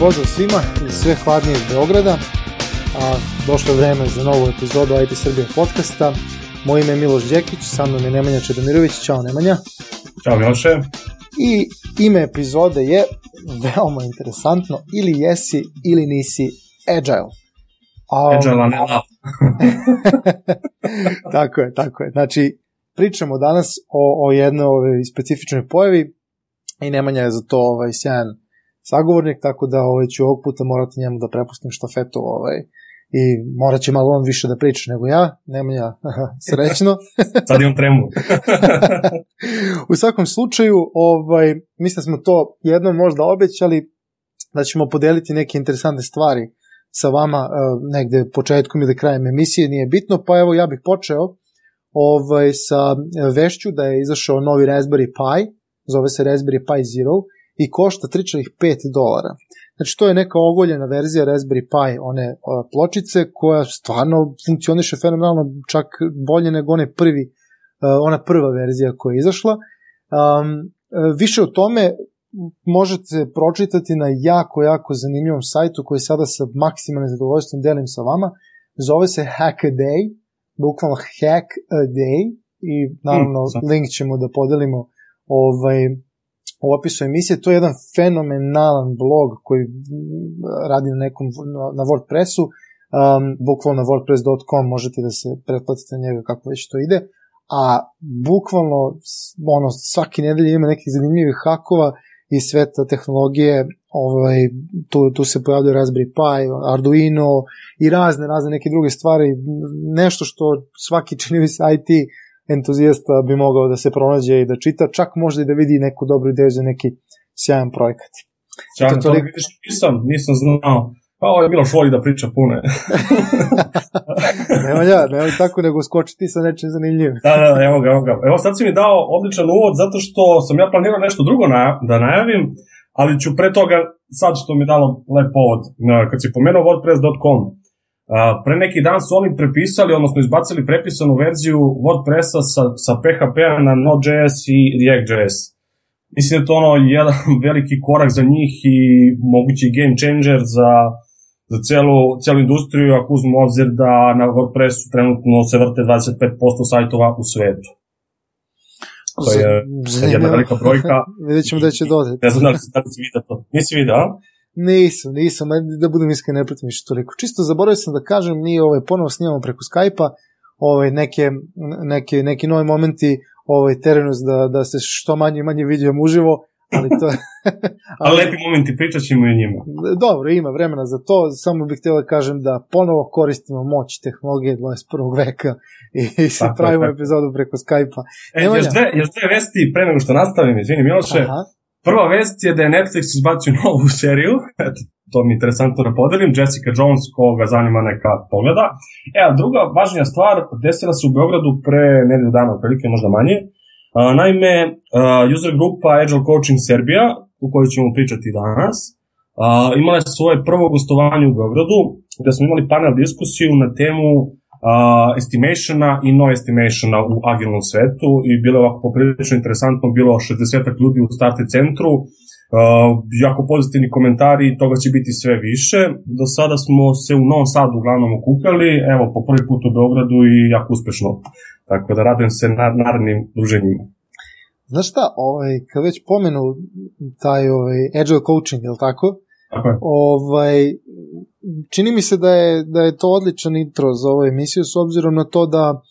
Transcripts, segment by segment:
pozdrav svima iz sve hladnijeg Beograda. A, došlo je vreme za novu epizodu IT Srbije podcasta. Moje ime je Miloš Đekić, sa mnom je Nemanja Čedomirović. Ćao Nemanja. Ćao Miloše. I ime epizode je veoma interesantno, ili jesi ili nisi agile. A, agile, ne tako je, tako je. Znači, pričamo danas o, o jednoj ove specifičnoj pojavi i Nemanja je za to ovaj, sjajan sagovornik, tako da ovaj, ću ovog puta morati njemu da prepustim štafetu ovaj, i morat će malo on više da priča nego ja, Nemanja, srećno. Sad imam tremu. u svakom slučaju, ovaj, mislim da smo to jednom možda obećali, da ćemo podeliti neke interesantne stvari sa vama uh, negde početkom ili krajem emisije, nije bitno, pa evo ja bih počeo ovaj, sa vešću da je izašao novi Raspberry Pi, zove se Raspberry Pi Zero, i košta 3,5 dolara. Znači to je neka ogoljena verzija Raspberry Pi, one pločice koja stvarno funkcioniše fenomenalno, čak bolje nego one prvi, ona prva verzija koja je izašla. Um, više o tome možete pročitati na jako, jako zanimljivom sajtu koji sada sa maksimalnim zadovoljstvom delim sa vama. Zove se Hack a Day, bukvalno Hack a Day i naravno mm, link ćemo da podelimo ovaj, u opisu emisije. To je jedan fenomenalan blog koji radi na nekom na WordPressu. Um, bukvalno wordpress.com možete da se pretplatite na njega kako već to ide. A bukvalno ono, svaki nedelje ima nekih zanimljivih hakova iz sveta tehnologije, ovaj, tu, tu se pojavljaju Raspberry Pi, Arduino i razne, razne neke druge stvari, nešto što svaki čini se IT entuzijasta bi mogao da se pronađe i da čita, čak možda i da vidi neku dobru ideju za neki sjajan projekat. Ja, to, to vidiš, nisam, nisam znao. Pa ovo je bilo švoli da priča pune. nema ja, nema tako nego skočiti sa nečim zanimljivim. da, da, evo ga, evo ga. Evo sad si mi dao odličan uvod zato što sam ja planirao nešto drugo na, da najavim, ali ću pre toga, sad što mi dalo lep povod, kad si pomenuo WordPress.com, pre neki dan su oni prepisali, odnosno izbacili prepisanu verziju WordPressa sa, sa PHP-a na Node.js i React.js. Mislim da je to ono jedan veliki korak za njih i mogući game changer za, za celu, celu industriju, ako uzmemo obzir da na WordPressu trenutno se vrte 25% sajtova u svetu. To je Zanimljivo. jedna velika brojka. Vidjet ćemo da će dodati. Ne znam da li si vidio to. Nisi vidio, a? Nisam, nisam, da budem iskren, ne pratim više toliko. Čisto zaboravio sam da kažem, mi ovaj, ponovo snimamo preko Skype-a, ovaj, neke, neke, neki novi momenti ovaj, terenost da, da se što manje i manje vidim uživo, ali to ali, lepi momenti, pričat ćemo i njima. Dobro, ima vremena za to, samo bih htio da kažem da ponovo koristimo moć tehnologije 21. veka i, i se tako, pravimo tako. epizodu preko Skype-a. E, još dve, još dve vesti pre nego što nastavim, izvini Miloše. Aha. Prva vest je da je Netflix izbacio novu seriju, eto, to mi je interesantno da podelim, Jessica Jones, koga zanima neka pogleda. E, a druga važnija stvar, desila se u Beogradu pre nedelju dana, otprilike možda manje. A, naime, user grupa Agile Coaching Serbia, u kojoj ćemo pričati danas, imala je svoje prvo gostovanje u Beogradu, gde smo imali panel diskusiju na temu uh, estimationa i no estimationa u agilnom svetu i bilo je ovako poprilično interesantno, bilo 60 ljudi u starti centru, uh, jako pozitivni komentari toga će biti sve više. Do sada smo se u Novom Sadu uglavnom okupljali, evo po prvi put u Beogradu i jako uspešno. Tako da radujem se na narednim druženjima. Znaš šta, ovaj, kad već pomenu taj ovaj, agile coaching, je li tako? Tako. Ovaj, čini mi se da je, da je to odličan intro za ovu emisiju s obzirom na to da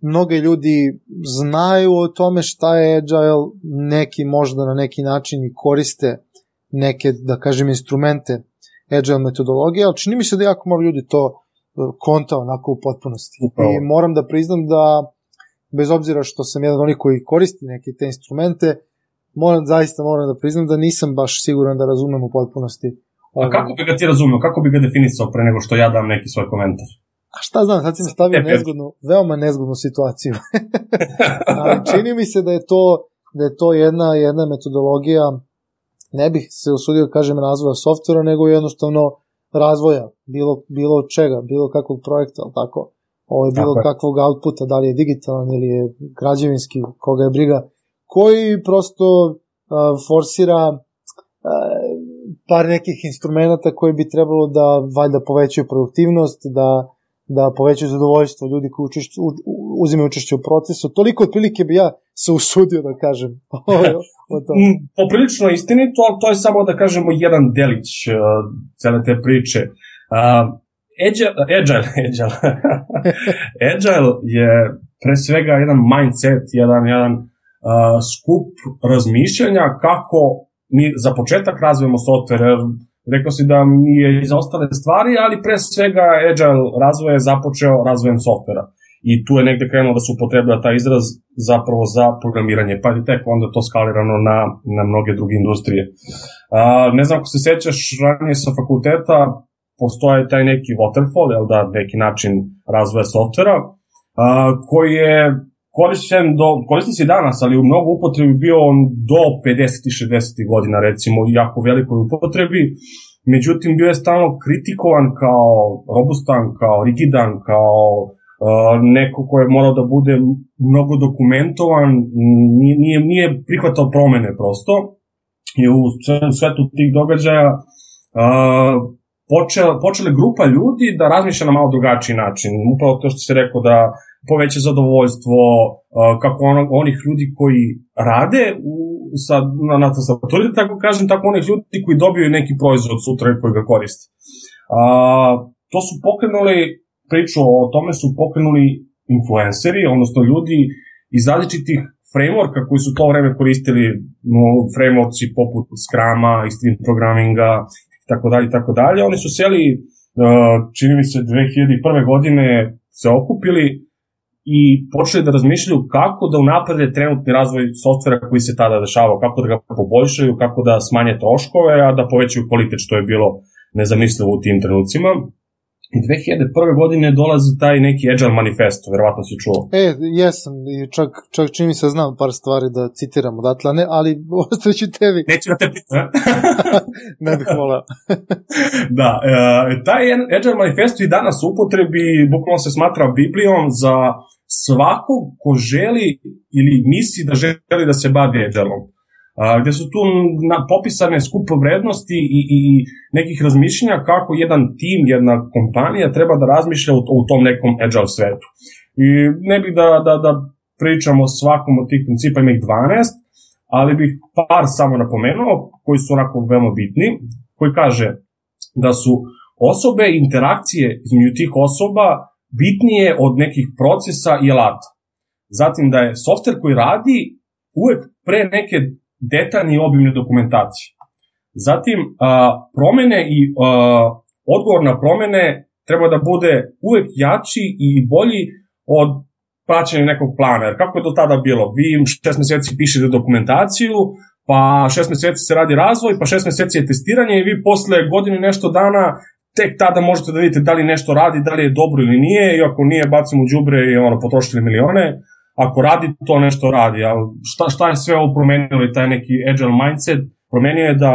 mnoge ljudi znaju o tome šta je Agile, neki možda na neki način i koriste neke, da kažem, instrumente Agile metodologije, ali čini mi se da jako malo ljudi to e, konta onako u potpunosti. Upravo. I moram da priznam da, bez obzira što sam jedan od onih koji koristi neke te instrumente, moram, zaista moram da priznam da nisam baš siguran da razumem u potpunosti A kako bi ga ti razumio, kako bi ga definisao pre nego što ja dam neki svoj komentar? A šta znam, sad si mi stavio nezgodnu, veoma nezgodnu situaciju. Ali čini mi se da je to, da je to jedna, jedna metodologija, ne bih se usudio da kažem razvoja softvera, nego jednostavno razvoja, bilo, bilo čega, bilo kakvog projekta, ali tako? Ovo je bilo tako kakvog outputa, da li je digitalan ili je građevinski, koga je briga, koji prosto uh, forsira uh, par nekih instrumenta koji bi trebalo da valjda povećaju produktivnost, da, da povećaju zadovoljstvo ljudi koji učešću, u, uzimaju učešće u procesu. Toliko otprilike bi ja se usudio da kažem o. Mm, poprilično istinito, ali to je samo da kažemo jedan delić uh, cele te priče. Uh, agile, agile, agile. agile je pre svega jedan mindset, jedan, jedan uh, skup razmišljanja kako mi za početak razvijemo software, rekao si da nije i za ostale stvari, ali pre svega Agile razvoj je započeo razvojem softvera. I tu je negde krenuo da se upotrebila taj izraz zapravo za programiranje, pa je tek onda to skalirano na, na mnoge druge industrije. A, ne znam ako se sećaš ranije sa fakulteta, postoje taj neki waterfall, jel da, neki način razvoja softvera, a, koji je korišćen do, koristi se danas, ali u mnogo upotrebi bio on do 50 i 60 godina, recimo, jako velikoj upotrebi, međutim bio je stalno kritikovan kao robustan, kao rigidan, kao uh, neko ko je morao da bude mnogo dokumentovan, nije, nije, nije prihvatao promene prosto, i u svetu tih događaja uh, počela, počele grupa ljudi da razmišlja na malo drugačiji način. Upravo to što se rekao da poveća zadovoljstvo, kako on, onih ljudi koji rade u, sa, na, na tastaturi, da tako kažem, tako onih ljudi koji dobiju neki proizvod sutra koji ga koriste. A, to su pokrenuli, priču o tome su pokrenuli influenceri, odnosno ljudi iz različitih frameworka koji su to vreme koristili, no, frameworksi poput Scrama, Stream Programminga, tako dalje, tako dalje. Oni su seli, čini mi se, 2001. godine se okupili i počeli da razmišljaju kako da unaprede trenutni razvoj softvera koji se tada dešavao, kako da ga poboljšaju, kako da smanje troškove, a da povećaju kvalitet, što je bilo nezamislivo u tim trenucima. I 2001. godine dolazi taj neki Agile manifesto, verovatno si čuo. E, jesam, i čak, čak čini mi se znam par stvari da citiram odatle, ne, ali ostaviću tebi. Neću da te pitam. ne bih volao. da, e, taj Agile manifesto i danas u upotrebi, bukvalno se smatra Biblijom za svakog ko želi ili misli da želi da se bavi Agileom gde su tu na, popisane skup vrednosti i, i nekih razmišljenja kako jedan tim, jedna kompanija treba da razmišlja u, u tom nekom agile svetu. I ne bih da, da, da pričamo o svakom od tih principa, ima ih 12, ali bih par samo napomenuo, koji su onako veoma bitni, koji kaže da su osobe, interakcije između tih osoba bitnije od nekih procesa i alata. Zatim da je softver koji radi uvek pre neke detaljne i obimne dokumentacije. Zatim, a, promene i a, odgovor na promene treba da bude uvek jači i bolji od praćenja nekog plana. Jer kako je do tada bilo? Vi šest meseci pišete dokumentaciju, pa šest meseci se radi razvoj, pa šest meseci je testiranje i vi posle godine nešto dana tek tada možete da vidite da li nešto radi, da li je dobro ili nije i ako nije bacimo džubre i ono, potrošili milione, ako radi, to nešto radi. A šta, šta je sve ovo promenilo i taj neki agile mindset? Promenio je da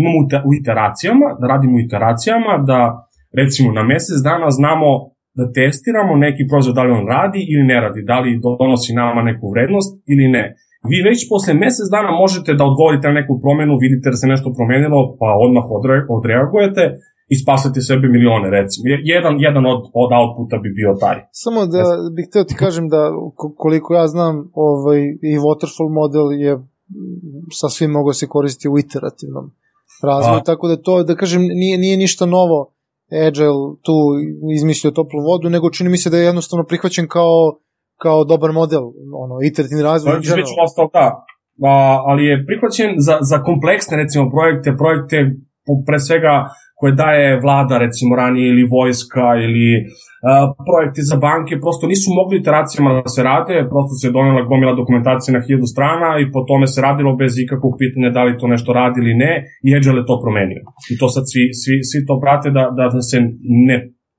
imamo u iteracijama, da radimo u iteracijama, da recimo na mesec dana znamo da testiramo neki proizvod da li on radi ili ne radi, da li donosi nama neku vrednost ili ne. Vi već posle mesec dana možete da odgovorite na neku promenu, vidite da se nešto promenilo, pa odmah odre, odreagujete i spasati sebi milione, recimo. Jedan, jedan od, od outputa bi bio taj. Samo da bih htio ti kažem da koliko ja znam, ovaj, i waterfall model je sasvim mogo se koristiti u iterativnom razvoju, A. tako da to, da kažem, nije, nije ništa novo Agile tu izmislio toplu vodu, nego čini mi se da je jednostavno prihvaćen kao, kao dobar model, ono, iterativni razvoj. To je već ostao, da. A, ali je prihvaćen za, za kompleksne, recimo, projekte, projekte pre svega koje daje vlada, recimo ranije, ili vojska, ili uh, projekti za banke, prosto nisu mogli iteracijama da se rade, prosto se donela gomila dokumentacije na hiljadu strana i po tome se radilo bez ikakvog pitanja da li to nešto radi ili ne i Agile je to promenio. I to sad svi, svi, svi to prate da, da, da se ne,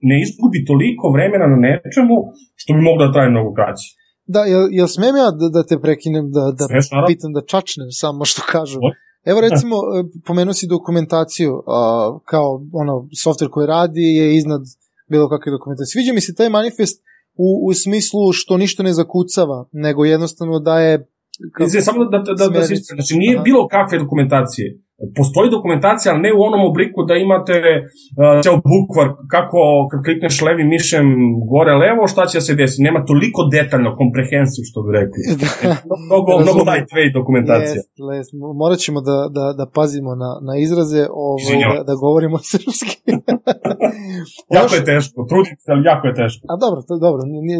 ne izgubi toliko vremena na nečemu što bi moglo da traje mnogo kraće. Da, jel, jel smem ja da, da te prekinem, da, da Smeš, pitam, da čačnem samo što kažu? What? Evo recimo, e, pomenuo si dokumentaciju, uh, kao ono, software koji radi je iznad bilo kakve dokumentacije. Sviđa mi se taj manifest u, u smislu što ništa ne zakucava, nego jednostavno daje... Kao, samo da, da, da, da, znači nije Aha. bilo kakve dokumentacije. Postoji dokumentacija, ali ne u onom obliku da imate uh, ceo bukvar, kako kad klikneš levim mišem gore levo, šta će se desiti. Nema toliko detaljno, komprehensiv, što bi rekli. da. mnogo, mnogo lightweight dokumentacija. Yes, les, morat ćemo da, da, da pazimo na, na izraze, ovaj, da, da govorimo srpski. jako je teško, trudim se, ali jako je teško. A dobro, to, dobro, nije,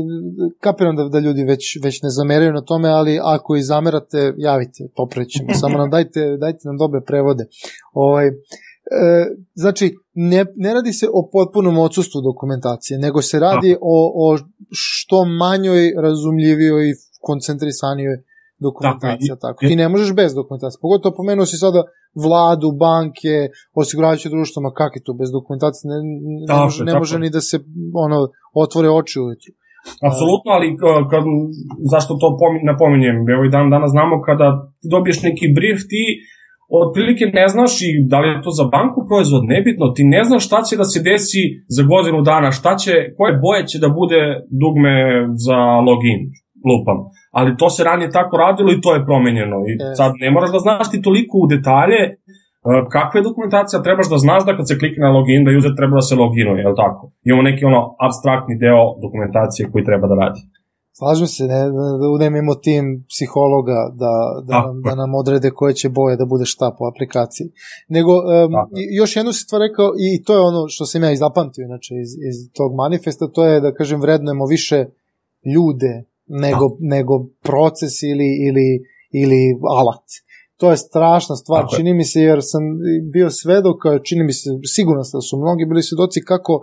kapiram da, da ljudi već, već ne zameraju na tome, ali ako i zamerate, javite, poprećemo. Samo nam dajte, dajte nam dobre prevode. Ovaj, e, znači, ne, ne radi se o potpunom odsustvu dokumentacije, nego se radi o, o što manjoj, razumljivijoj, koncentrisanijoj dokumentacija. Tako, tako. Ti ne možeš bez dokumentacije. Pogotovo pomenuo si sada vladu, banke, osiguravajuće društvo, ma kak je to bez dokumentacije? Ne, ne, tako, može, ne može ni da se ono, otvore oči ujutru. Apsolutno, ali kad, zašto to napominjem? Evo i dan danas znamo kada dobiješ neki brief, ti otprilike ne znaš i da li je to za banku proizvod, nebitno, ti ne znaš šta će da se desi za godinu dana, šta će, koje boje će da bude dugme za login, lupam. Ali to se ranije tako radilo i to je promenjeno. I sad ne moraš da znaš ti toliko u detalje e, kakva je dokumentacija, trebaš da znaš da kad se klikne na login, da user treba da se loginuje, je li tako? Imamo neki ono abstraktni deo dokumentacije koji treba da radi. Slažem se, ne, da unemimo tim psihologa da, da, nam, da nam odrede koje će boje da bude šta po aplikaciji. Nego, um, još jednu si stvar rekao, i to je ono što sam ja i zapamtio inače iz, iz tog manifesta, to je da kažem vrednujemo više ljude nego, nego proces ili, ili, ili alat. To je strašna stvar, Tako čini mi se, jer sam bio svedok, čini mi se, sigurno da su mnogi bili svedoci kako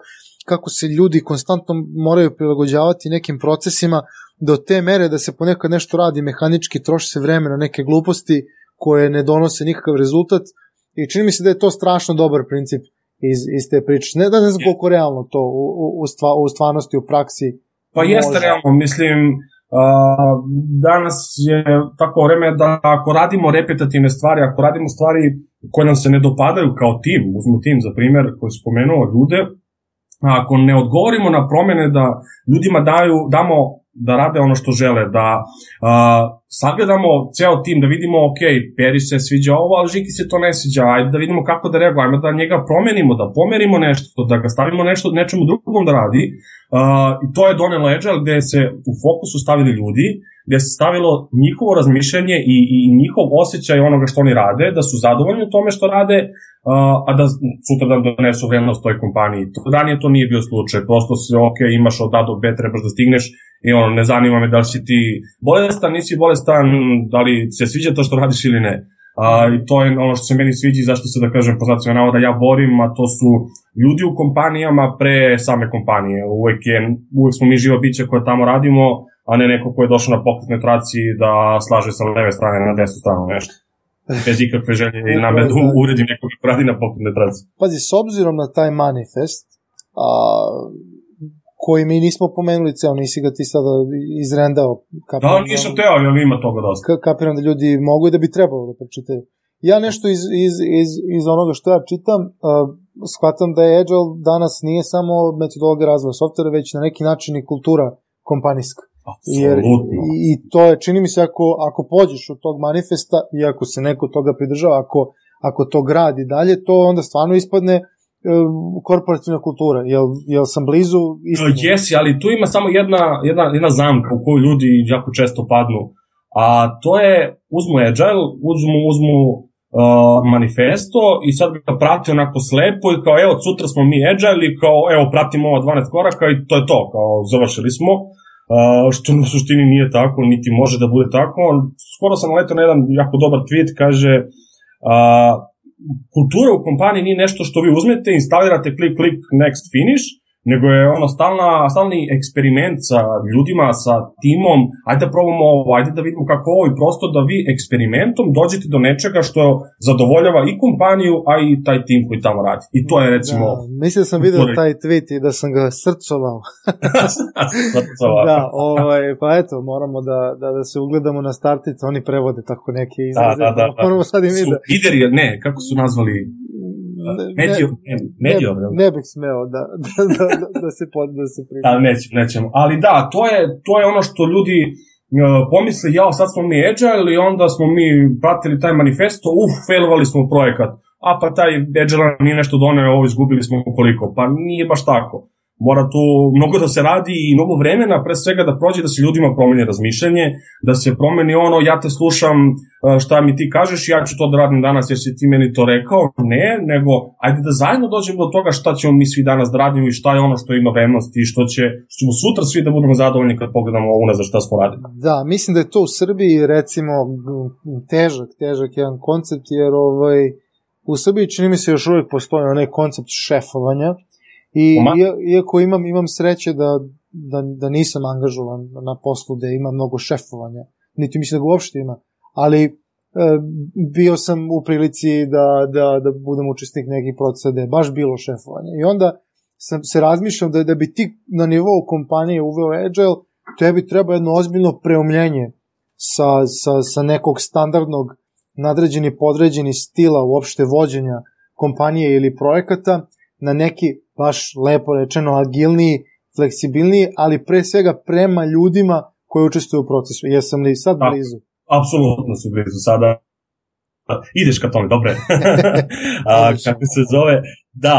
kako se ljudi konstantno moraju prilagođavati nekim procesima do te mere da se ponekad nešto radi mehanički, troši se vreme na neke gluposti koje ne donose nikakav rezultat i čini mi se da je to strašno dobar princip iz, iz te priče. Ne da ne znam koliko realno to u, u, stva, u stvarnosti, u praksi Pa može. jeste realno, mislim, uh, danas je tako vreme da ako radimo repetitivne stvari, ako radimo stvari koje nam se ne dopadaju kao tim, uzmu tim za primer koji spomenuo ljude, ako ne odgovorimo na promene da ljudima daju, damo da rade ono što žele, da uh, sagledamo ceo tim, da vidimo, ok, Peri se sviđa ovo, ali Žiki se to ne sviđa, ajde da vidimo kako da reagujemo, da njega promenimo, da pomerimo nešto, da ga stavimo nešto, nečemu drugom da radi. Uh, I to je donelo Agile gde se u fokusu stavili ljudi, gde se stavilo njihovo razmišljanje i, i njihov osjećaj onoga što oni rade, da su zadovoljni u tome što rade, a da sutra dan donesu vrednost toj kompaniji. Ranije to nije bio slučaj, prosto se, ok, imaš od A do B, trebaš da stigneš i ono, ne zanima me da li si ti bolestan, nisi bolestan, da li se sviđa to što radiš ili ne. A, I to je ono što se meni sviđa i zašto se, da kažem, po znacima da ja borim, a to su ljudi u kompanijama pre same kompanije. Uvek, je, uvek smo mi živa bića koje tamo radimo, a ne neko ko je došao na pokretnoj traci da slaže sa leve strane na desnu stranu nešto bez ikakve želje i name da uredim nekog ko radi na pokretnoj traci. Pazi, s obzirom na taj manifest, a, koji mi nismo pomenuli ceo, nisi ga ti sada izrendao. Kapiram, da, nisam teo, ali ima toga dosta. Kapiram da ljudi mogu i da bi trebalo da pročitaju. Ja nešto iz, iz, iz, iz onoga što ja čitam, uh, shvatam da je Agile danas nije samo metodologija razvoja softvera, već na neki način i kultura kompanijska. Jer, i, I to je, čini mi se, ako, ako pođeš od tog manifesta i ako se neko toga pridržava, ako, ako to gradi dalje, to onda stvarno ispadne korporativna kultura. Jel, jel sam blizu istinu? Jesi, ali tu ima samo jedna, jedna, jedna zamka u koju ljudi jako često padnu. A to je, uzmu Agile, uzmu, uzmu uh, manifesto i sad ga prati onako slepo i kao evo sutra smo mi Agile i kao evo pratimo ova 12 koraka i to je to, kao završili smo. Uh, što na suštini nije tako, niti može da bude tako. Skoro sam naletao na jedan jako dobar tweet, kaže uh, kultura u kompaniji nije nešto što vi uzmete, instalirate, klik, klik, next, finish, nego je ono stalna, stalni eksperiment sa ljudima, sa timom, ajde da probamo ovo, ajde da vidimo kako ovo i prosto da vi eksperimentom dođete do nečega što zadovoljava i kompaniju, a i taj tim koji tamo radi. I to je recimo... Da, mislim da sam vidio taj tweet i da sam ga srcovao. da, ovaj, pa eto, moramo da, da, da se ugledamo na starticu, oni prevode tako neke izraze. Da, da, da, da. Moramo sad i mi da... Lideri, ne, kako su nazvali Medior, ne, medior, ne, ne bih smeo da, da, da, da, se, pod, da se prima. Da, nećemo, nećemo. Ali da, to je, to je ono što ljudi pomisli, jao, sad smo mi agile i onda smo mi pratili taj manifesto, uf, failovali smo projekat. A pa taj agile nije nešto doneo, ovo izgubili smo koliko. Pa nije baš tako mora tu mnogo da se radi i mnogo vremena, pre svega da prođe da se ljudima promeni razmišljanje, da se promeni ono, ja te slušam e, šta mi ti kažeš, ja ću to da radim danas jer si ti meni to rekao, ne, nego ajde da zajedno dođemo do toga šta ćemo mi svi danas da radimo i šta je ono što ima vrednost i što, će, što ćemo sutra svi da budemo zadovoljni kad pogledamo za šta smo radili. Da, mislim da je to u Srbiji recimo težak, težak jedan koncept jer ovaj, u Srbiji čini mi se još uvijek postoji onaj koncept šefovanja, I iako imam, imam sreće da, da, da nisam angažovan na poslu da ima mnogo šefovanja, niti mislim da ga uopšte ima, ali e, bio sam u prilici da, da, da budem učesnik nekih procesa da je baš bilo šefovanja. I onda sam se razmišljam da, da bi ti na nivou kompanije uveo Agile, tebi treba jedno ozbiljno preumljenje sa, sa, sa nekog standardnog nadređeni podređeni stila uopšte vođenja kompanije ili projekata na neki baš lepo rečeno agilniji, fleksibilniji, ali pre svega prema ljudima koji učestvuju u procesu. Jesam li sad blizu? Apsolutno si blizu sada. Ideš ka tome, dobre. A, kako se zove, da,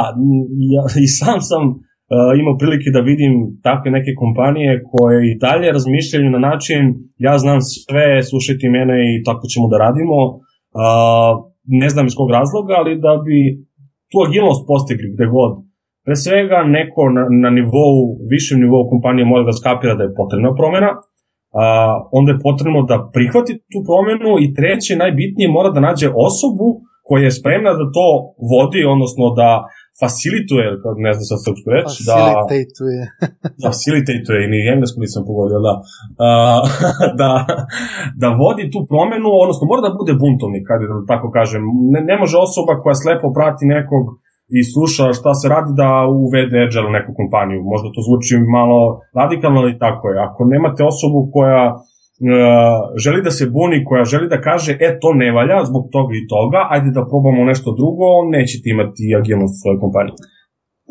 ja, i sam sam uh, imao prilike da vidim takve neke kompanije koje i dalje razmišljaju na način ja znam sve, slušajte mene i tako ćemo da radimo. Uh, ne znam iz kog razloga, ali da bi tu agilnost postigli gde god. Pre svega, neko na, na nivou, višem nivou kompanije mora da skapira da je potrebna promena, a, onda je potrebno da prihvati tu promenu i treće, najbitnije, mora da nađe osobu koja je spremna da to vodi, odnosno da facilituje, ne znam sad srpsku reč, da... Facilitatuje. da, facilitatuje, i ni englesku nisam pogodio, da. A, da, da vodi tu promenu, odnosno mora da bude buntovnik, kada da tako kažem. Ne, ne može osoba koja slepo prati nekog i sluša šta se radi da uvede Agile u neku kompaniju. Možda to zvuči malo radikalno, ali tako je. Ako nemate osobu koja uh, želi da se buni, koja želi da kaže, e, to ne valja zbog toga i toga, ajde da probamo nešto drugo, nećete imati agilnost u svojoj kompaniji.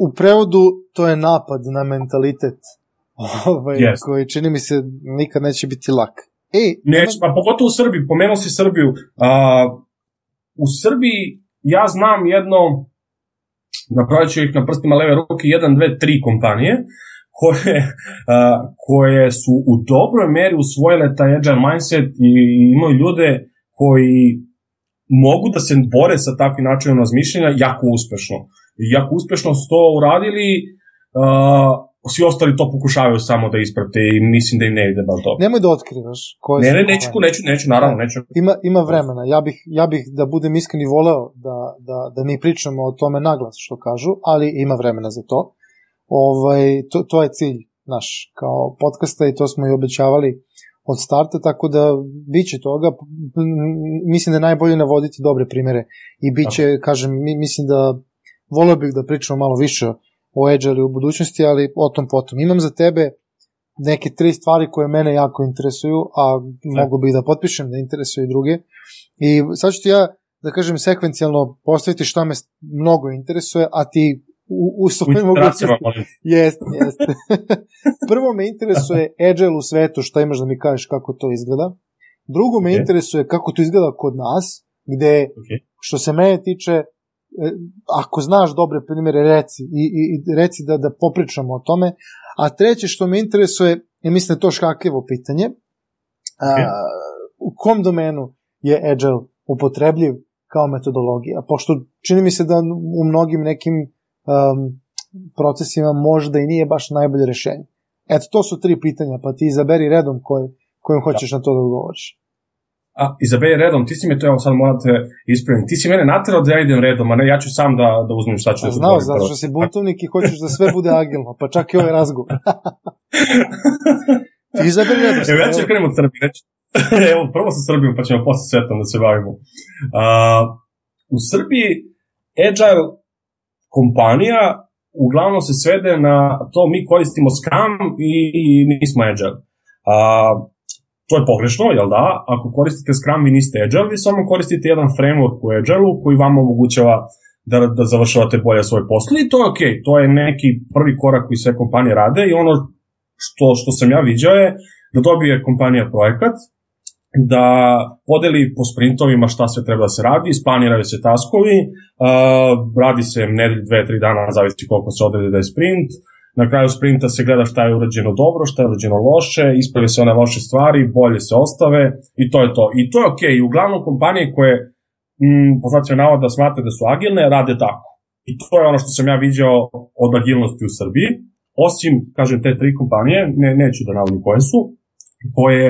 U prevodu to je napad na mentalitet ovaj, yes. koji čini mi se nikad neće biti lak. Ej, Neće, pa pogotovo u Srbiji, pomenuo si Srbiju. Uh, u Srbiji ja znam jedno napravit ću ih na prstima leve ruke, 1, 2, 3 kompanije, koje, a, koje su u dobroj meri usvojile taj agile mindset i imaju ljude koji mogu da se bore sa takvim načinom razmišljanja jako uspešno. I jako uspešno su to uradili, uh, svi ostali to pokušavaju samo da isprate i mislim da im ne ide baš dobro. Nemoj da otkrivaš. Koje ne, ne, neću, neću, neću, naravno, neću. Ima, ima vremena. Ja bih, ja bih da budem iskren i voleo da, da, da mi pričamo o tome naglas, što kažu, ali ima vremena za to. Ovaj, to, to je cilj naš kao podcasta i to smo i obećavali od starta, tako da bit će toga. Mislim da je najbolje navoditi dobre primere i bit će, tako. kažem, mislim da voleo bih da pričamo malo više o Agile u budućnosti, ali o tom potom. Imam za tebe neke tri stvari koje mene jako interesuju, a da. mogu bih da potpišem da interesuju i druge. I sad ću ti ja, da kažem, sekvencijalno postaviti šta me mnogo interesuje, a ti u, u svojim mogućnosti... Jeste, jeste. Prvo me interesuje Agile u svetu, šta imaš da mi kažeš kako to izgleda. Drugo me okay. interesuje kako to izgleda kod nas, gde, okay. što se mene tiče, E, ako znaš dobre primere, reci i, i, i reci da, da popričamo o tome. A treće što me interesuje, je mislim da to škakljivo pitanje, okay. a, u kom domenu je Agile upotrebljiv kao metodologija? Pošto čini mi se da u mnogim nekim um, procesima možda i nije baš najbolje rešenje. Eto, to su tri pitanja, pa ti izaberi redom koj, kojim hoćeš da. na to da odgovoriš. A, izaberi redom, ti si me to, evo sad morate ispraviti, ti si mene naterao da ja idem redom, a ne, ja ću sam da, da uzmem šta ću da Znao, zato što si buntovnik i hoćeš da sve bude agilno, pa čak i ovaj razgovor. ti izaberi redom. Evo, ja ću krenem od Srbije, reći. evo, prvo sa Srbijom, pa ćemo posle svetom da se bavimo. A, u Srbiji Agile kompanija uglavnom se svede na to mi koristimo Scrum i, i nismo Agile. A, To je pogrešno, jel da? Ako koristite Scrum, vi niste Agile, vi samo koristite jedan framework u Agile koji vam omogućava da, da završavate bolje svoj posao i to je okej, okay. to je neki prvi korak koji sve kompanije rade i ono što, što sam ja viđao je da dobije kompanija projekat, da podeli po sprintovima šta sve treba da se radi, isplaniraju se taskovi, uh, radi se nedelj, dve, tri dana, zavisi koliko se odredi da je sprint, na kraju sprinta se gleda šta je urađeno dobro, šta je urađeno loše, ispravi se one loše stvari, bolje se ostave i to je to. I to je okej. Okay. Uglavnom kompanije koje mm, po znaciju navoda smate da su agilne, rade tako. I to je ono što sam ja viđao od agilnosti u Srbiji. Osim, kažem, te tri kompanije, ne, neću da navodim koje su, koje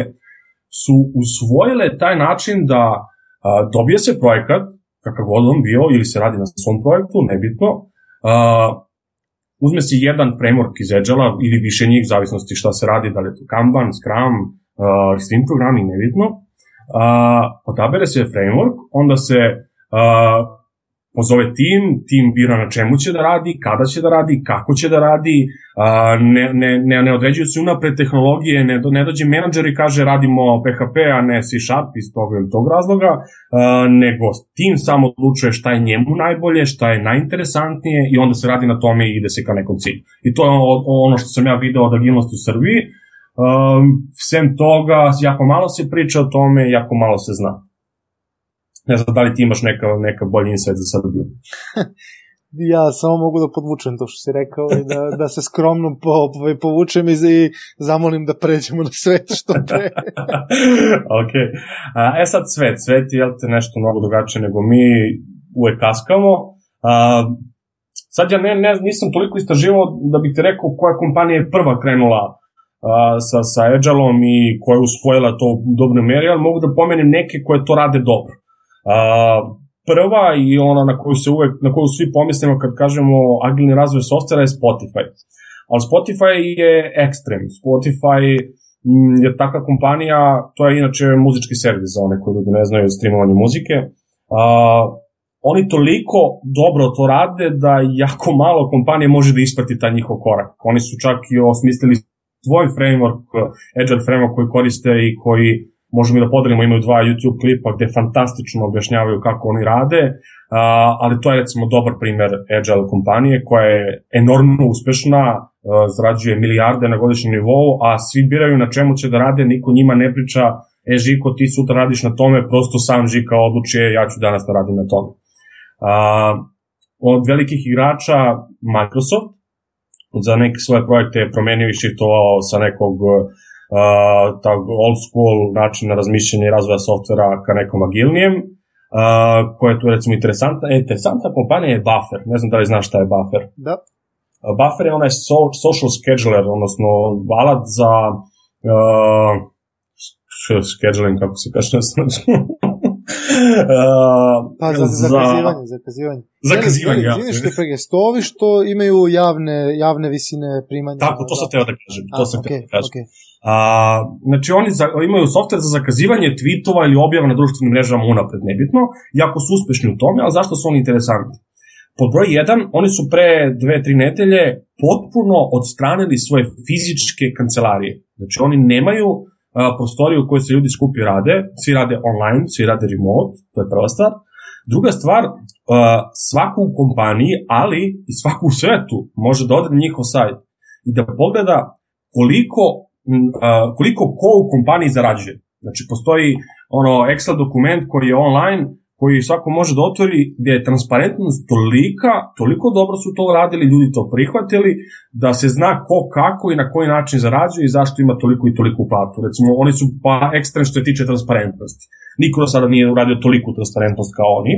su usvojile taj način da a, dobije se projekat, kakav god on bio, ili se radi na svom projektu, nebitno, a, uzme se jedan framework iz Agile ili više njih, zavisnosti šta se radi, da li je to Kanban, Scrum, uh, Steam programi, nebitno, uh, otabere se framework, onda se uh, pozove tim, tim bira na čemu će da radi, kada će da radi, kako će da radi, ne, ne, ne, ne određuju se unapred tehnologije, ne, ne dođe menadžer i kaže radimo PHP, a ne C Sharp iz tog ili tog razloga, nego tim samo odlučuje šta je njemu najbolje, šta je najinteresantnije i onda se radi na tome i ide se ka nekom cilju. I to je ono što sam ja video od agilnosti u Srbiji. Sem toga, jako malo se priča o tome, jako malo se zna. Ne znam da li ti imaš neka, neka bolji insight za Srbiju. ja samo mogu da podvučem to što si rekao i da, da se skromno po, po, povučem i, i zamolim da pređemo na svet što pre. ok. A, e sad svet. Svet je te nešto mnogo drugačije nego mi uvek kaskamo. A, sad ja ne, ne, nisam toliko istraživao da bih ti rekao koja kompanija je prva krenula a, sa, sa Agile-om i koja je usvojila to u dobroj meri, ali mogu da pomenem neke koje to rade dobro. Prva i ona na koju se uvek, na koju svi pomislimo kad kažemo agilni razvoj softvera je Spotify. Ali Spotify je ekstrem. Spotify mm, je takva kompanija, to je inače muzički servis za one koji ljudi ne znaju streamovanje muzike. A, oni toliko dobro to rade da jako malo kompanije može da isprati taj njihov korak. Oni su čak i osmislili svoj framework, agile framework koji koriste i koji možemo i da podelimo, imaju dva YouTube klipa gde fantastično objašnjavaju kako oni rade, ali to je recimo dobar primer Agile kompanije koja je enormno uspešna, a, zarađuje milijarde na godišnjem nivou, a svi biraju na čemu će da rade, niko njima ne priča, e Žiko, ti sutra radiš na tome, prosto sam Žika odlučuje, ja ću danas da radim na tome. Od velikih igrača Microsoft, za neke svoje projekte je promenio i shiftovao sa nekog uh, tog old school načina razmišljanja i razvoja softvera ka nekom agilnijem, uh, koja je tu recimo interesantna. E, interesantna kompanija je Buffer. Ne znam da li znaš šta je Buffer. Da. Uh, Buffer je onaj so, social scheduler, odnosno alat za uh, scheduling, kako se kaže na pa za, za, zakazivanje, zakazivanje. Zakazivanje, ja. Izvini što pregestovi što imaju javne, javne visine primanja. Tako, to sam teo da kažem. To sam okay, teo da kažem. Okay. A, znači oni za, imaju software za zakazivanje tweetova ili objava na društvenim mrežama unapred, nebitno, jako su uspešni u tome, ali zašto su oni interesantni? Pod broj 1, oni su pre dve, tri nedelje potpuno odstranili svoje fizičke kancelarije. Znači oni nemaju a, prostoriju u kojoj se ljudi skupi rade, svi rade online, svi rade remote, to je prva stvar. Druga stvar, svaku u kompaniji, ali i svaku u svetu može da ode na njihov sajt i da pogleda koliko koliko ko u kompaniji zarađuje. Znači, postoji ono Excel dokument koji je online, koji svako može da otvori, gde je transparentnost tolika, toliko dobro su to radili, ljudi to prihvatili, da se zna ko kako i na koji način zarađuje i zašto ima toliko i toliko platu. Recimo, oni su pa ekstrem što se tiče transparentnosti. Niko do sada nije uradio toliku transparentnost kao oni.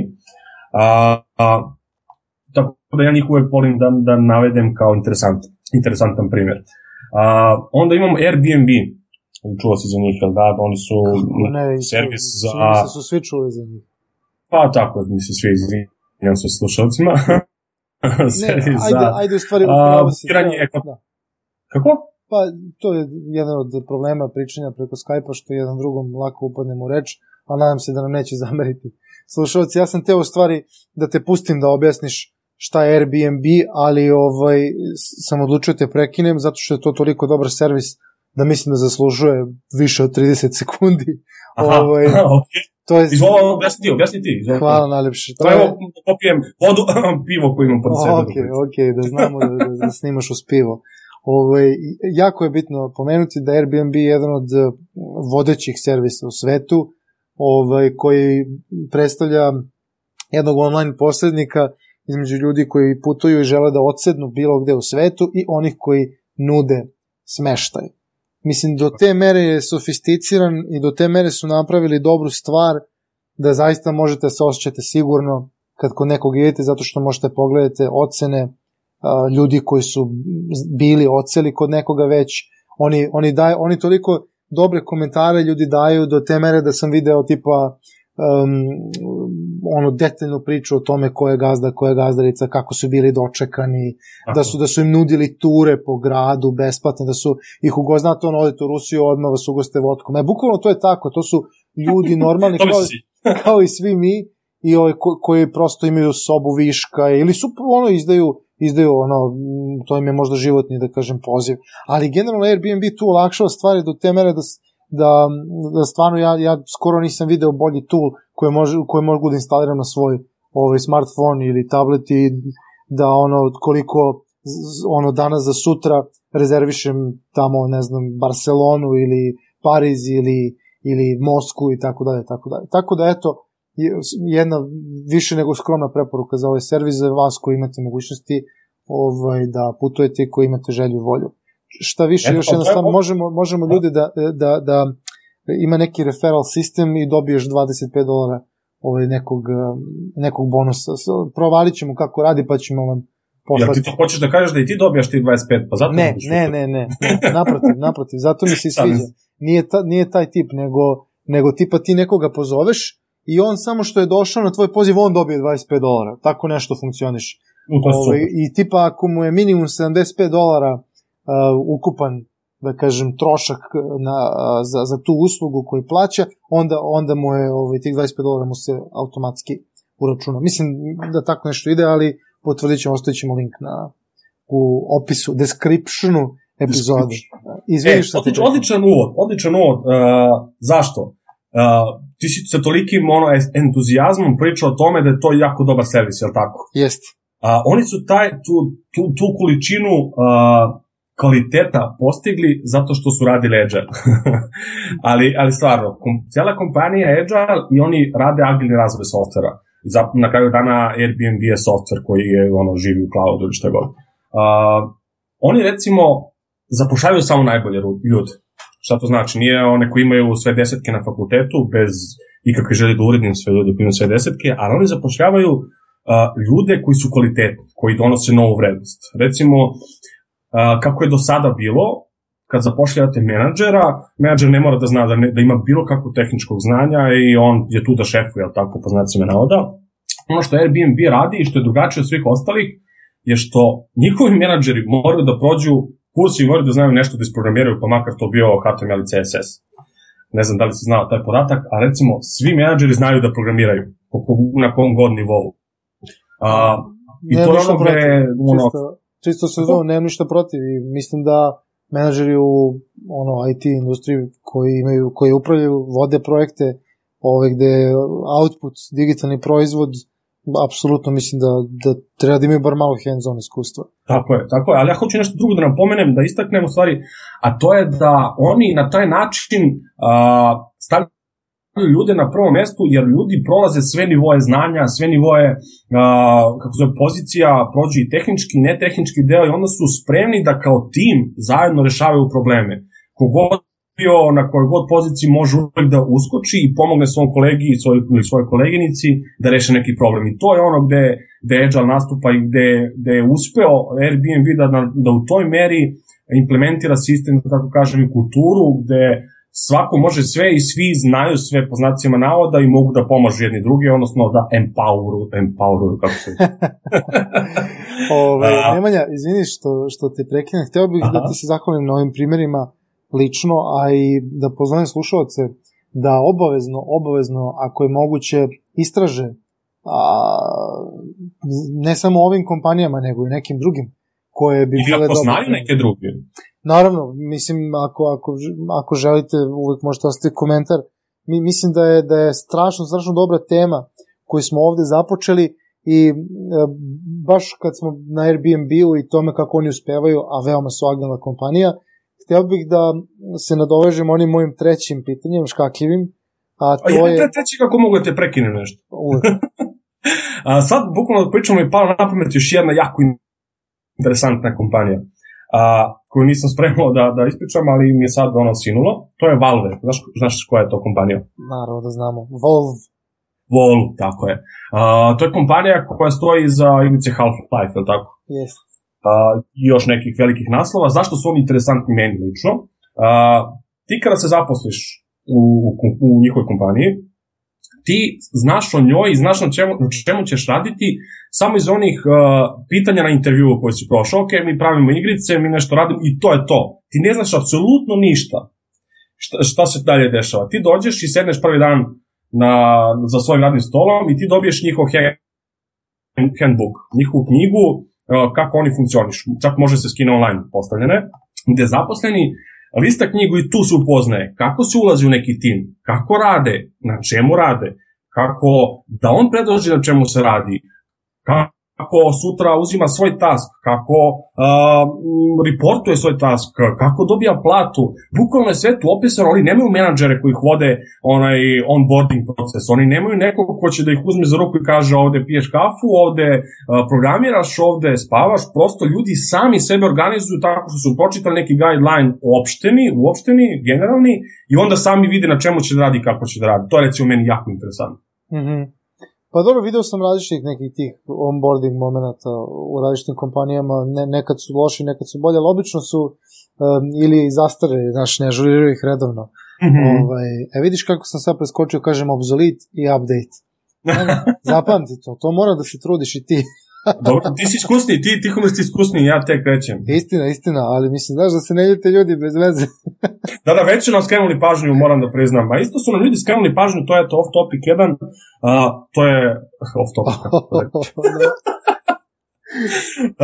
A, a, tako da ja njih uvek volim da, da navedem kao interesant, interesantan primjer. A, onda imamo Airbnb, čuo si za njih, jel da, oni su ne, servis za... Se su svi čuli za njih. Pa tako, mislim, svi izvinjam se slušalcima. ne, ajde, za... Ajde, u stvari, upravo si. Da. Kako? Pa, to je jedan od problema pričanja preko Skype-a, što jedan drugom lako upadnemo u reč, a nadam se da nam neće zameriti. Slušalci, ja sam teo u stvari da te pustim da objasniš šta je Airbnb, ali ovaj, sam odlučio te prekinem zato što je to toliko dobar servis da mislim da zaslužuje više od 30 sekundi. Aha, ovaj, okay. To je... Izvolo, objasni ti, objasni ti. Izvolo. Hvala najlepše. To je... popijem vodu, pivo koje imam pod sebe. Ok, ok, da znamo da, da, da snimaš uz pivo. Ovaj, jako je bitno pomenuti da Airbnb je jedan od eh, vodećih servisa u svetu ovaj, koji predstavlja jednog online posrednika između ljudi koji putuju i žele da odsednu bilo gde u svetu i onih koji nude smeštaj. Mislim, do te mere je sofisticiran i do te mere su napravili dobru stvar da zaista možete se osjećate sigurno kad kod nekog idete zato što možete pogledati ocene ljudi koji su bili oceli kod nekoga već, oni, oni, daju, oni toliko dobre komentare ljudi daju do te mere da sam video tipa um, ono detaljnu priču o tome ko je gazda, ko je gazdarica, kako su bili dočekani, Aha. da su da su im nudili ture po gradu besplatne, da su ih ugoznate ono odete u Rusiju odmah vas ugoste vodkom. E, bukvalno to je tako, to su ljudi normalni kao, kao i svi mi i ovaj ko, koji prosto imaju sobu viška ili su ono izdaju izdaju ono, to im je možda životni, da kažem, poziv. Ali generalno Airbnb tu olakšava stvari do te mere da, da, da stvarno ja, ja skoro nisam video bolji tool koje, može, koje mogu da instaliram na svoj ovaj, smartphone ili tablet i da ono koliko ono danas za sutra rezervišem tamo ne znam Barcelonu ili Pariz ili ili Mosku i tako dalje tako dalje. Tako da eto jedna više nego skromna preporuka za ovaj servis za vas koji imate mogućnosti ovaj, da putujete koji imate želju i volju. Šta više, Eto, još jedna stvar, možemo, možemo ljudi da, da, da ima neki referral sistem i dobiješ 25 dolara ovaj, nekog, nekog bonusa. Provalit ćemo kako radi, pa ćemo vam poslati. Jel ti to hoćeš da kažeš da i ti dobijaš ti 25, pa zato ne, ne, ne, ne, ne, naprotiv, naprotiv, zato mi se sviđa. Nije, ta, nije taj tip, nego, nego tipa ti nekoga pozoveš i on samo što je došao na tvoj poziv, on dobije 25 dolara. Tako nešto funkcioniš. Ove, ovaj, I tipa ako mu je minimum 75 dolara ukupan da kažem, trošak na, za, za tu uslugu koju plaća, onda, onda mu je ovaj, tih 25 dolara mu se automatski uračuna. Mislim da tako nešto ide, ali potvrdit ćemo, ostavit ćemo link na, u opisu, descriptionu epizode. Izvini e, što odlič, odličan uvod, odličan uvod. Uh, zašto? Uh, ti si sa tolikim ono, entuzijazmom pričao o tome da je to jako dobar servis, je li tako? Jeste. Uh, oni su taj, tu, tu, tu količinu uh, kvaliteta postigli zato što su radili Agile. ali, ali stvarno, kom, cijela kompanija je Agile i oni rade agilni razvoj softvera. Za, na kraju dana Airbnb je softver koji je ono, živi u cloudu ili šta god. Uh, oni recimo zapošljavaju samo najbolje ljude. Šta to znači? Nije one koji imaju sve desetke na fakultetu, bez ikakve želje da uredim sve ljude koji imaju sve desetke, ali oni zapošljavaju uh, ljude koji su kvalitetni, koji donose novu vrednost. Recimo, uh, kako je do sada bilo, kad zapošljavate menadžera, menadžer ne mora da zna da, ne, da ima bilo kakvo tehničkog znanja i on je tu da šefuje, ali tako po znacima navoda. Ono što Airbnb radi i što je drugačije od svih ostalih je što njihovi menadžeri moraju da prođu kursi moraju da znaju nešto da isprogramiraju, pa makar to bio HTML i CSS. Ne znam da li se znao taj podatak, a recimo svi menadžeri znaju da programiraju na kom god nivou. A, I ne, to je ono gde... Ono, čisto, čisto se zove, nemam ništa protiv i mislim da menadžeri u ono, IT industriji koji, imaju, koji upravljaju, vode projekte ove gde output, digitalni proizvod, apsolutno mislim da, da treba da imaju bar malo hands-on iskustva. Tako je, tako je, ali ja hoću nešto drugo da nam pomenem, da istaknem u stvari, a to je da oni na taj način uh, stavljaju ljude na prvom mestu, jer ljudi prolaze sve nivoje znanja, sve nivoje uh, kako zove, pozicija, prođu i tehnički i netehnički deo i onda su spremni da kao tim zajedno rešavaju probleme. Kogod bio na kojoj god poziciji može uvek da uskoči i pomogne svom kolegi i svoj, ili svojoj koleginici da reše neki problem. I to je ono gde, gde Agile nastupa i gde, gde je uspeo Airbnb da, da, da u toj meri implementira sistem, da tako kažem, i kulturu gde svako može sve i svi znaju sve po znacima navoda i mogu da pomažu jedni drugi, odnosno da empoweru, empoweru, kako se... Ove, Nemanja, izvini što, što te prekinem, hteo bih da Aha. da ti se zahvalim na ovim primerima lično, a i da pozovem slušalce da obavezno, obavezno, ako je moguće, istraže a, ne samo ovim kompanijama, nego i nekim drugim koje bi bile ako znaju neke druge. Naravno, mislim, ako, ako, ako želite, uvek možete ostaviti komentar. Mi, mislim da je, da je strašno, strašno dobra tema koju smo ovde započeli i e, baš kad smo na Airbnb-u i tome kako oni uspevaju, a veoma su agilna kompanija, htio bih da se nadovežem onim mojim trećim pitanjem, škakljivim, a to a je... Treći kako mogu da te prekinem nešto? a sad, bukvalno da pričamo i palo na pamet još jedna jako interesantna kompanija a, koju nisam spremao da, da ispričam, ali mi je sad ono sinulo. To je Valve. Znaš, znaš koja je to kompanija? Naravno da znamo. Valve. Valve, tako je. A, to je kompanija koja stoji za igrice Half-Life, je tako? Yes. A, I još nekih velikih naslova. Zašto su oni interesantni meni lično? A, ti kada se zaposliš u, u, u njihovoj kompaniji, ti znaš o njoj i znaš na čemu, na čemu ćeš raditi samo iz onih uh, pitanja na intervjuu koji si prošao, ok, mi pravimo igrice, mi nešto radimo i to je to. Ti ne znaš apsolutno ništa šta, šta se dalje dešava. Ti dođeš i sedneš prvi dan na, za svojim radnim stolom i ti dobiješ njihov handbook, njihovu knjigu uh, kako oni funkcionišu. Čak može se skine online postavljene, gde zaposleni lista knjigu i tu se upoznaje kako se ulazi u neki tim, kako rade, na čemu rade, kako da on predloži na čemu se radi, kako sutra uzima svoj task, kako uh, reportuje svoj task, kako dobija platu. Bukvalno je sve tu opisano, oni nemaju menadžere koji ih vode onaj onboarding proces, oni nemaju nekog ko će da ih uzme za ruku i kaže ovde piješ kafu, ovde uh, programiraš, ovde spavaš, prosto ljudi sami sebe organizuju tako što su pročitali neki guideline opšteni, uopšteni, generalni i onda sami vide na čemu će da radi i kako će da radi. To je recimo meni jako interesantno. Mm -hmm. Pa dobro, video sam različitih nekih tih onboarding momenta u različitim kompanijama, ne, nekad su loši, nekad su bolje, ali obično su um, ili zastare, znaš, ne ažuriraju ih redovno. Mm -hmm. ovaj, e vidiš kako sam sad preskočio, kažem, obsolete i update. Zapamti to, to mora da se trudiš i ti. Dobro, ti si iskusni, ti tihome si iskusni, ja tek krećem. Istina, istina, ali mislim, znaš da se ne ljute ljudi bez veze. da, da, već su nam skrenuli pažnju, moram da priznam. A isto su nam ljudi skrenuli pažnju, to je to off topic 1, a, to je off topic.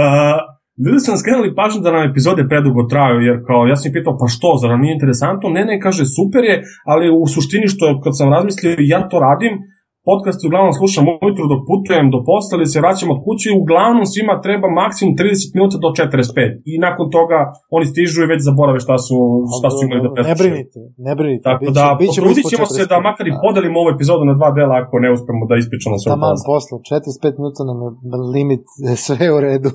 uh, Ljudi su nam skrenuli pažnju da nam epizode predugo traju, jer kao, ja sam pitao, pa što, zar nam nije interesantno? Ne, ne, kaže, super je, ali u suštini što, kad sam razmislio, ja to radim, podcast uglavnom slušam ujutru dok putujem do posla ili se vraćam od kuće i uglavnom svima treba maksimum 30 minuta do 45 i nakon toga oni stižu i već zaborave šta su, šta su imali da preslušaju. Ne brinite, ne brinite. Tako biće, da, biće potrudit ćemo se da makar i podelimo ovu epizodu na dva dela ako ne uspemo da ispričamo sve Taman posla, 45 minuta nam je limit, sve u redu.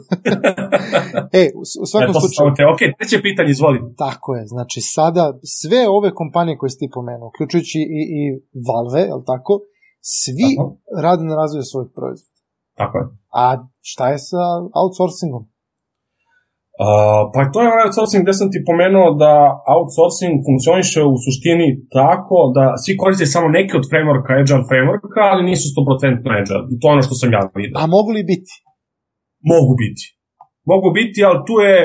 e, u svakom e, slučaju... Te, ok, treće pitanje, izvoli. Tako je, znači sada sve ove kompanije koje ste ti pomenuo, uključujući i, i Valve, je li tako, Svi Tako. rade na razvoju svojih proizvoda. Tako je. A šta je sa outsourcingom? Uh, pa to je onaj outsourcing gde sam ti pomenuo da outsourcing funkcioniše u suštini tako da svi koriste samo neke od frameworka, agile frameworka, ali nisu 100% agile. I to je ono što sam ja vidio. A mogu li biti? Mogu biti. Mogu biti, ali tu je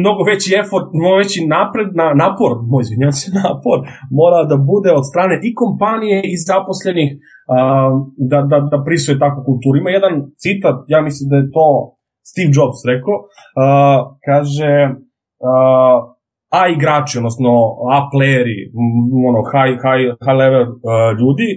mnogo veći effort, mnogo veći napred, na, napor, moj izvinjam se, napor, mora da bude od strane i kompanije i zaposlenih uh, da, da, da prisuje takvu kulturu. Ima jedan citat, ja mislim da je to Steve Jobs rekao, uh, kaže uh, A igrači, odnosno A playeri, ono, high, high, high level uh, ljudi,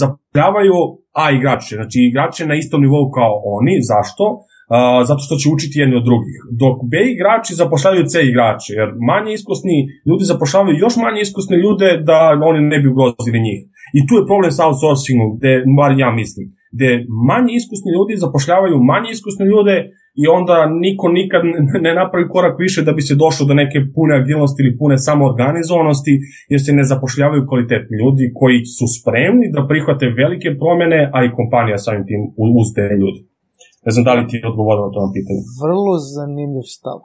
zapošljavaju A igrače, znači igrače na istom nivou kao oni, zašto? Uh, zato što će učiti jedni od drugih. Dok B igrači zapošljavaju C igrače, jer manje iskusni ljudi zapošljavaju još manje iskusne ljude da oni ne bi ugrozili njih. I tu je problem sa outsourcingom, gde, bar ja mislim, gde manje iskusni ljudi zapošljavaju manje iskusne ljude i onda niko nikad ne napravi korak više da bi se došlo do neke pune agilnosti ili pune samoorganizovanosti, jer se ne zapošljavaju kvalitetni ljudi koji su spremni da prihvate velike promene, a i kompanija samim tim uz te ljudi. Ne znam da li ti je odgovorila na to pitanje. Vrlo zanimljiv stav.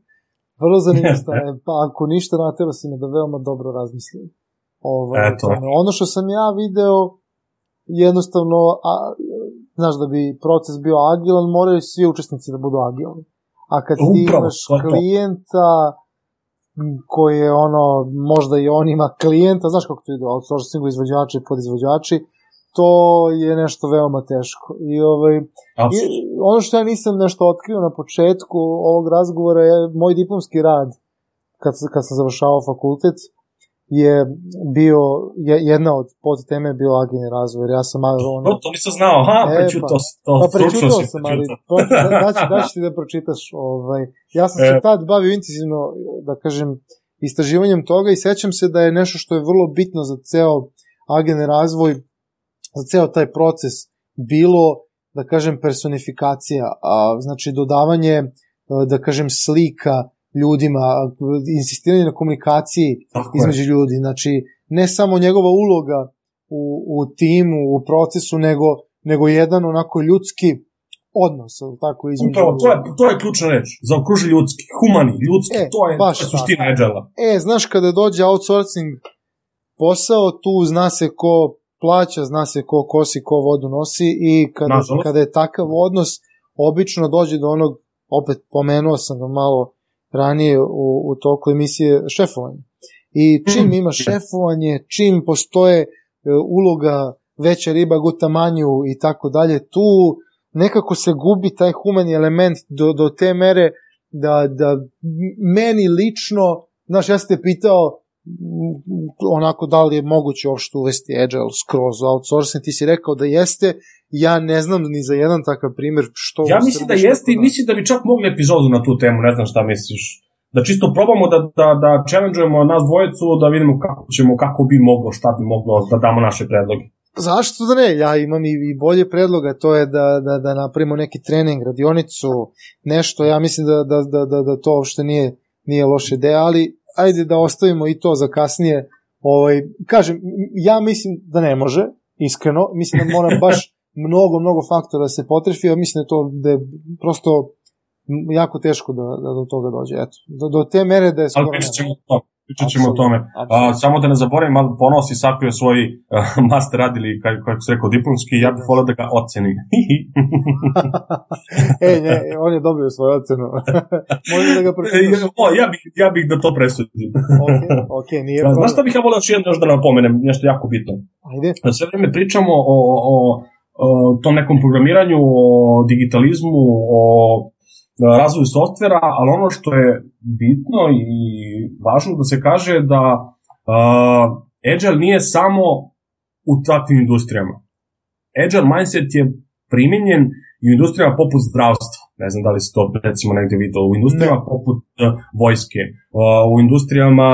Vrlo zanimljiv stav. Pa ako ništa natjela si me da veoma dobro razmislim. Ovaj, Eto. Ono što sam ja video, jednostavno, a, znaš, da bi proces bio agilan, moraju svi učesnici da budu agilni. A kad ti Upravo, imaš klijenta koji je ono, možda i on ima klijenta, znaš kako to ide, outsourcingu, izvođači i podizvođači, to je nešto veoma teško. I ovaj, i, ono što ja nisam nešto otkrio na početku ovog razgovora je moj diplomski rad kad, kad sam završavao fakultet. je bio, jedna od podteme je bio agilni razvoj, ja sam ono... To, to nisam znao, ha, e, prečutao pa, to, pa prečutao sam, ali daći, daći ti da pročitaš. Ovaj. Ja sam e. se tad bavio intenzivno, da kažem, istraživanjem toga i sećam se da je nešto što je vrlo bitno za ceo agilni razvoj, za ceo taj proces bilo, da kažem, personifikacija, a, znači dodavanje, da kažem, slika, ljudima, insistiranje na komunikaciji Tako između je. ljudi, znači ne samo njegova uloga u, u timu, u procesu, nego, nego jedan onako ljudski odnos, tako između... Upravo, to je, to je ključna reč, zaokruži ljudski, humani, ljudski, e, to je, baš to suština agile E, znaš, kada dođe outsourcing posao, tu zna se ko plaća, zna se ko kosi, ko vodu nosi i kada, kada je takav odnos, obično dođe do onog, opet pomenuo sam ga malo ranije u, u toku emisije šefovanje. I čim ima šefovanje, čim postoje e, uloga veća riba guta manju i tako dalje, tu nekako se gubi taj humani element do, do te mere da, da meni lično, znaš, ja sam te pitao onako da li je moguće uopšte uvesti agile skroz outsourcing, ti si rekao da jeste, ja ne znam ni za jedan takav primjer što... Ja mislim da jeste i mislim da bi čak mogli epizodu na tu temu, ne znam šta misliš. Da čisto probamo da, da, da challenge-ujemo nas dvojicu, da vidimo kako ćemo, kako bi moglo, šta bi moglo da damo naše predloge. Zašto da ne? Ja imam i, i bolje predloga, to je da, da, da napravimo neki trening, radionicu, nešto, ja mislim da, da, da, da, da to uopšte nije, nije loša ideja, ali ajde da ostavimo i to za kasnije. Ovaj, kažem, ja mislim da ne može, iskreno, mislim da moram baš mnogo, mnogo faktora da se potrefi, a mislim da je to da je prosto jako teško da, da do toga dođe. Eto, do, do te mere da je skoro... Ali pričat ćemo to. Pričat ćemo o tome. A, samo da ne zaboravim, malo ponosi sakrio svoj uh, master rad ili, kako, kako se rekao, diplomski, ja bih volio da ga ocenim. e, ne, on je dobio svoju ocenu. Može da ga pročitaš? o, ja bih, ja bih da to presudim. ok, ok, nije da, Znaš šta bih ja volio još jedno da napomenem, nešto jako bitno? Ajde. Sve vreme pričamo o, o, o tom nekom programiranju, o digitalizmu, o razvoju softvera, ali ono što je bitno i važno da se kaže da uh, Agile nije samo u takvim industrijama. Agile mindset je primenjen i u industrijama poput zdravstva. Ne znam da li se to recimo negde vidio. U industrijama ne. poput uh, vojske, uh, u industrijama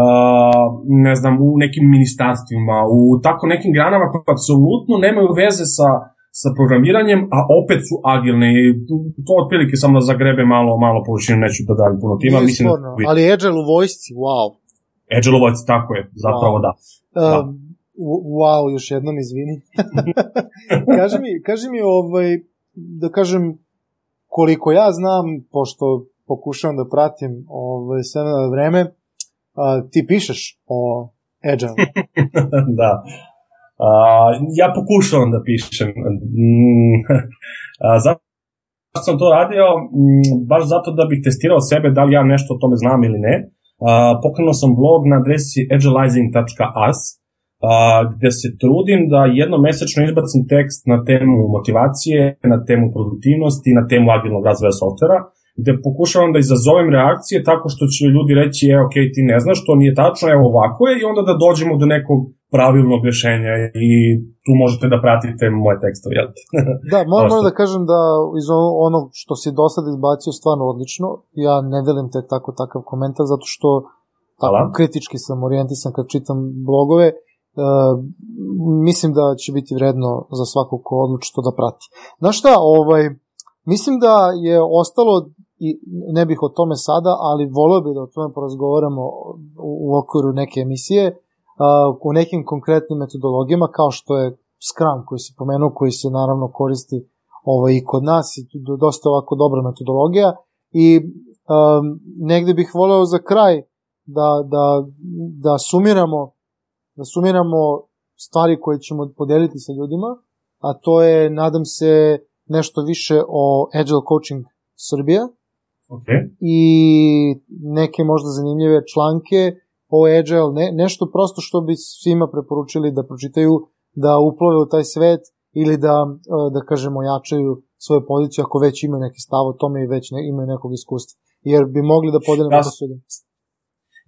uh, ne znam, u nekim ministarstvima, u tako nekim granama koje apsolutno nemaju veze sa sa programiranjem, a opet su agilne i to otprilike samo da zagrebe malo, malo površinu, neću da dajem puno tima. Nije mislim sporno, da... ali Agile u vojsci, wow. Agile u vojsci, tako je, zapravo wow. da. da. Um, wow, još jednom izvini. kaži mi, kaži mi ovaj, da kažem, koliko ja znam, pošto pokušavam da pratim ovaj, sve na vreme, a, ti pišeš o Agile. da. Uh, ja pokušavam da pišem. Mm, zašto sam to radio? Mm, baš zato da bih testirao sebe da li ja nešto o tome znam ili ne. Uh, pokrenuo sam blog na adresi agilizing.us uh, gde se trudim da jednomesečno izbacim tekst na temu motivacije, na temu produktivnosti, na temu agilnog razvoja softvera, gde pokušavam da izazovem reakcije tako što će ljudi reći, e, ok, ti ne znaš, to nije tačno, evo ovako je, i onda da dođemo do nekog pravilnog rešenja i tu možete da pratite moje tekstove, jel? da, moram, moram da kažem da iz ono što si do sada izbacio stvarno odlično, ja ne delim te tako takav komentar zato što tako Hvala. kritički sam orijentisan kad čitam blogove, e, mislim da će biti vredno za svakog ko odluči to da prati. Znaš šta, ovaj, mislim da je ostalo i ne bih o tome sada, ali volio bih da o tome porazgovaramo u, u okviru neke emisije, u nekim konkretnim metodologijama kao što je Scrum koji se pomenuo, koji se naravno koristi ovaj, i kod nas i dosta ovako dobra metodologija i um, negde bih voleo za kraj da, da, da sumiramo da sumiramo stvari koje ćemo podeliti sa ljudima, a to je, nadam se, nešto više o Agile Coaching Srbija okay. i neke možda zanimljive članke ovo agile, ne, nešto prosto što bi svima preporučili da pročitaju, da uplove u taj svet ili da, e, da kažemo, jačaju svoju poziciju ako već imaju neki stav o tome i već ne, imaju nekog iskustva. Jer bi mogli da podelimo ja, to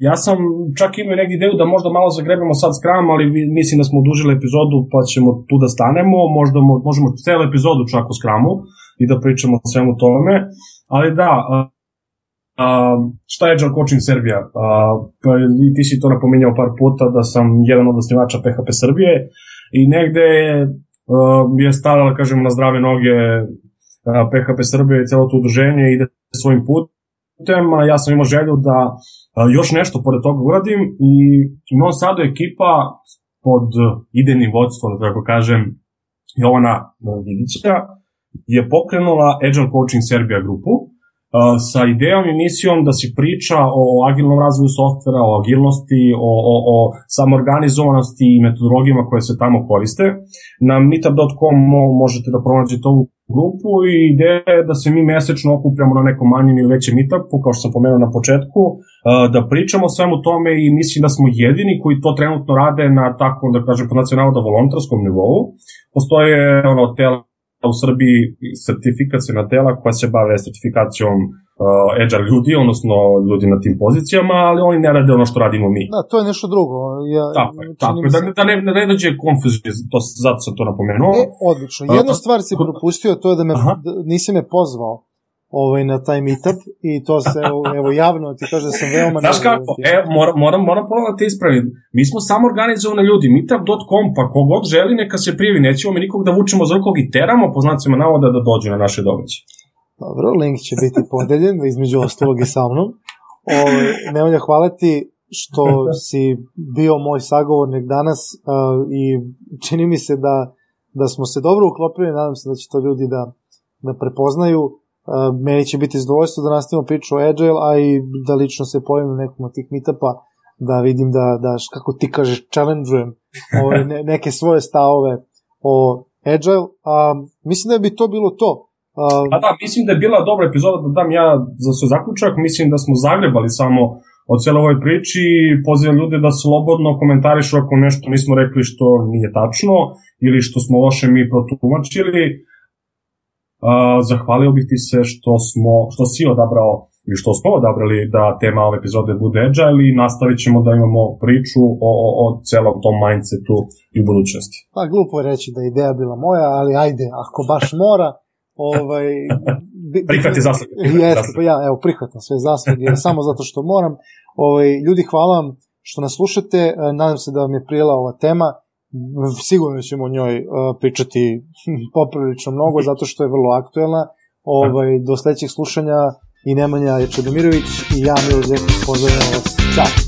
Ja sam čak imao neki ideju da možda malo zagrebemo sad Scrum, ali mislim da smo odužili epizodu pa ćemo tu da stanemo, možda možemo celu epizodu čak o Scrumu i da pričamo o svemu tome, ali da, Uh, šta je Agile Coaching Serbia? Uh, pa, ti si to napominjao par puta da sam jedan od osnivača PHP Srbije i negde uh, je stavila, kažemo, na zdrave noge uh, PHP Srbije i celo to udruženje ide svojim putem, a ja sam imao želju da uh, još nešto pored toga uradim i Novom Sadu ekipa pod idejnim vodstvom, da tako kažem, Jovana Vidića je pokrenula Agile Coaching Serbia grupu, sa idejom i misijom da se priča o agilnom razvoju softvera, o agilnosti, o, o, o samorganizovanosti i metodologijama koje se tamo koriste. Na meetup.com možete da pronađete ovu grupu i ideja je da se mi mesečno okupljamo na nekom manjem ili većem meetupu, kao što sam pomenuo na početku, da pričamo o svemu tome i mislim da smo jedini koji to trenutno rade na tako, da kažem, po nacionalno volontarskom nivou. Postoje ono, tela u Srbiji sertifikacijona tela koja se bave sertifikacijom uh, agile ljudi, odnosno ljudi na tim pozicijama, ali oni ne rade ono što radimo mi. Da, to je nešto drugo. Ja, tako je, tako da, da, ne, da ne dođe konfuzije, to, zato sam to napomenuo. E, odlično. Jednu stvar si propustio, to je da me, da, nisi me pozvao ovaj, na taj meetup i to se, evo, javno ti kaže da sam veoma... Znaš kako, e, moram, moram, moram ponovno da te ispravim. Mi smo samo organizovani ljudi, meetup.com, pa kogod želi neka se prijavi, nećemo mi nikog da vučemo za rukog i teramo po znacima navoda da dođe na naše događaje. Dobro, link će biti podeljen, između ostalog i sa mnom. Ove, ovaj, Nemanja, hvala ti što si bio moj sagovornik danas uh, i čini mi se da, da smo se dobro uklopili, nadam se da će to ljudi da, da prepoznaju meni će biti zadovoljstvo da nastavimo priču o Agile, a i da lično se pojavim na nekom od tih meetupa, da vidim da, da kako ti kažeš, challenge-ujem ove, ne, neke svoje stavove o Agile. A, mislim da bi to bilo to. A, a da, mislim da je bila dobra epizoda da dam ja za svoj zaključak. Mislim da smo zagrebali samo o cijeloj ovoj priči i pozivam ljude da slobodno komentarišu ako nešto nismo rekli što nije tačno ili što smo loše mi protumačili zahvalio bih ti se što smo, što si odabrao ili što smo odabrali da tema ove epizode bude agile i nastavit ćemo da imamo priču o, o, o celom tom mindsetu i u budućnosti. Pa glupo je reći da je ideja bila moja, ali ajde, ako baš mora, ovaj... Prihvati zasluge. Jeste, pa ja, evo, prihvatam sve zasluge, samo zato što moram. Ovaj, ljudi, hvala vam što nas slušate, nadam se da vam je prijela ova tema, sigurno ćemo o njoj uh, pričati poprilično mnogo, zato što je vrlo aktuelna. Ovaj, do sledećeg slušanja i Nemanja Čedomirović i ja Milo Zekić pozdravljam vas. Ćao!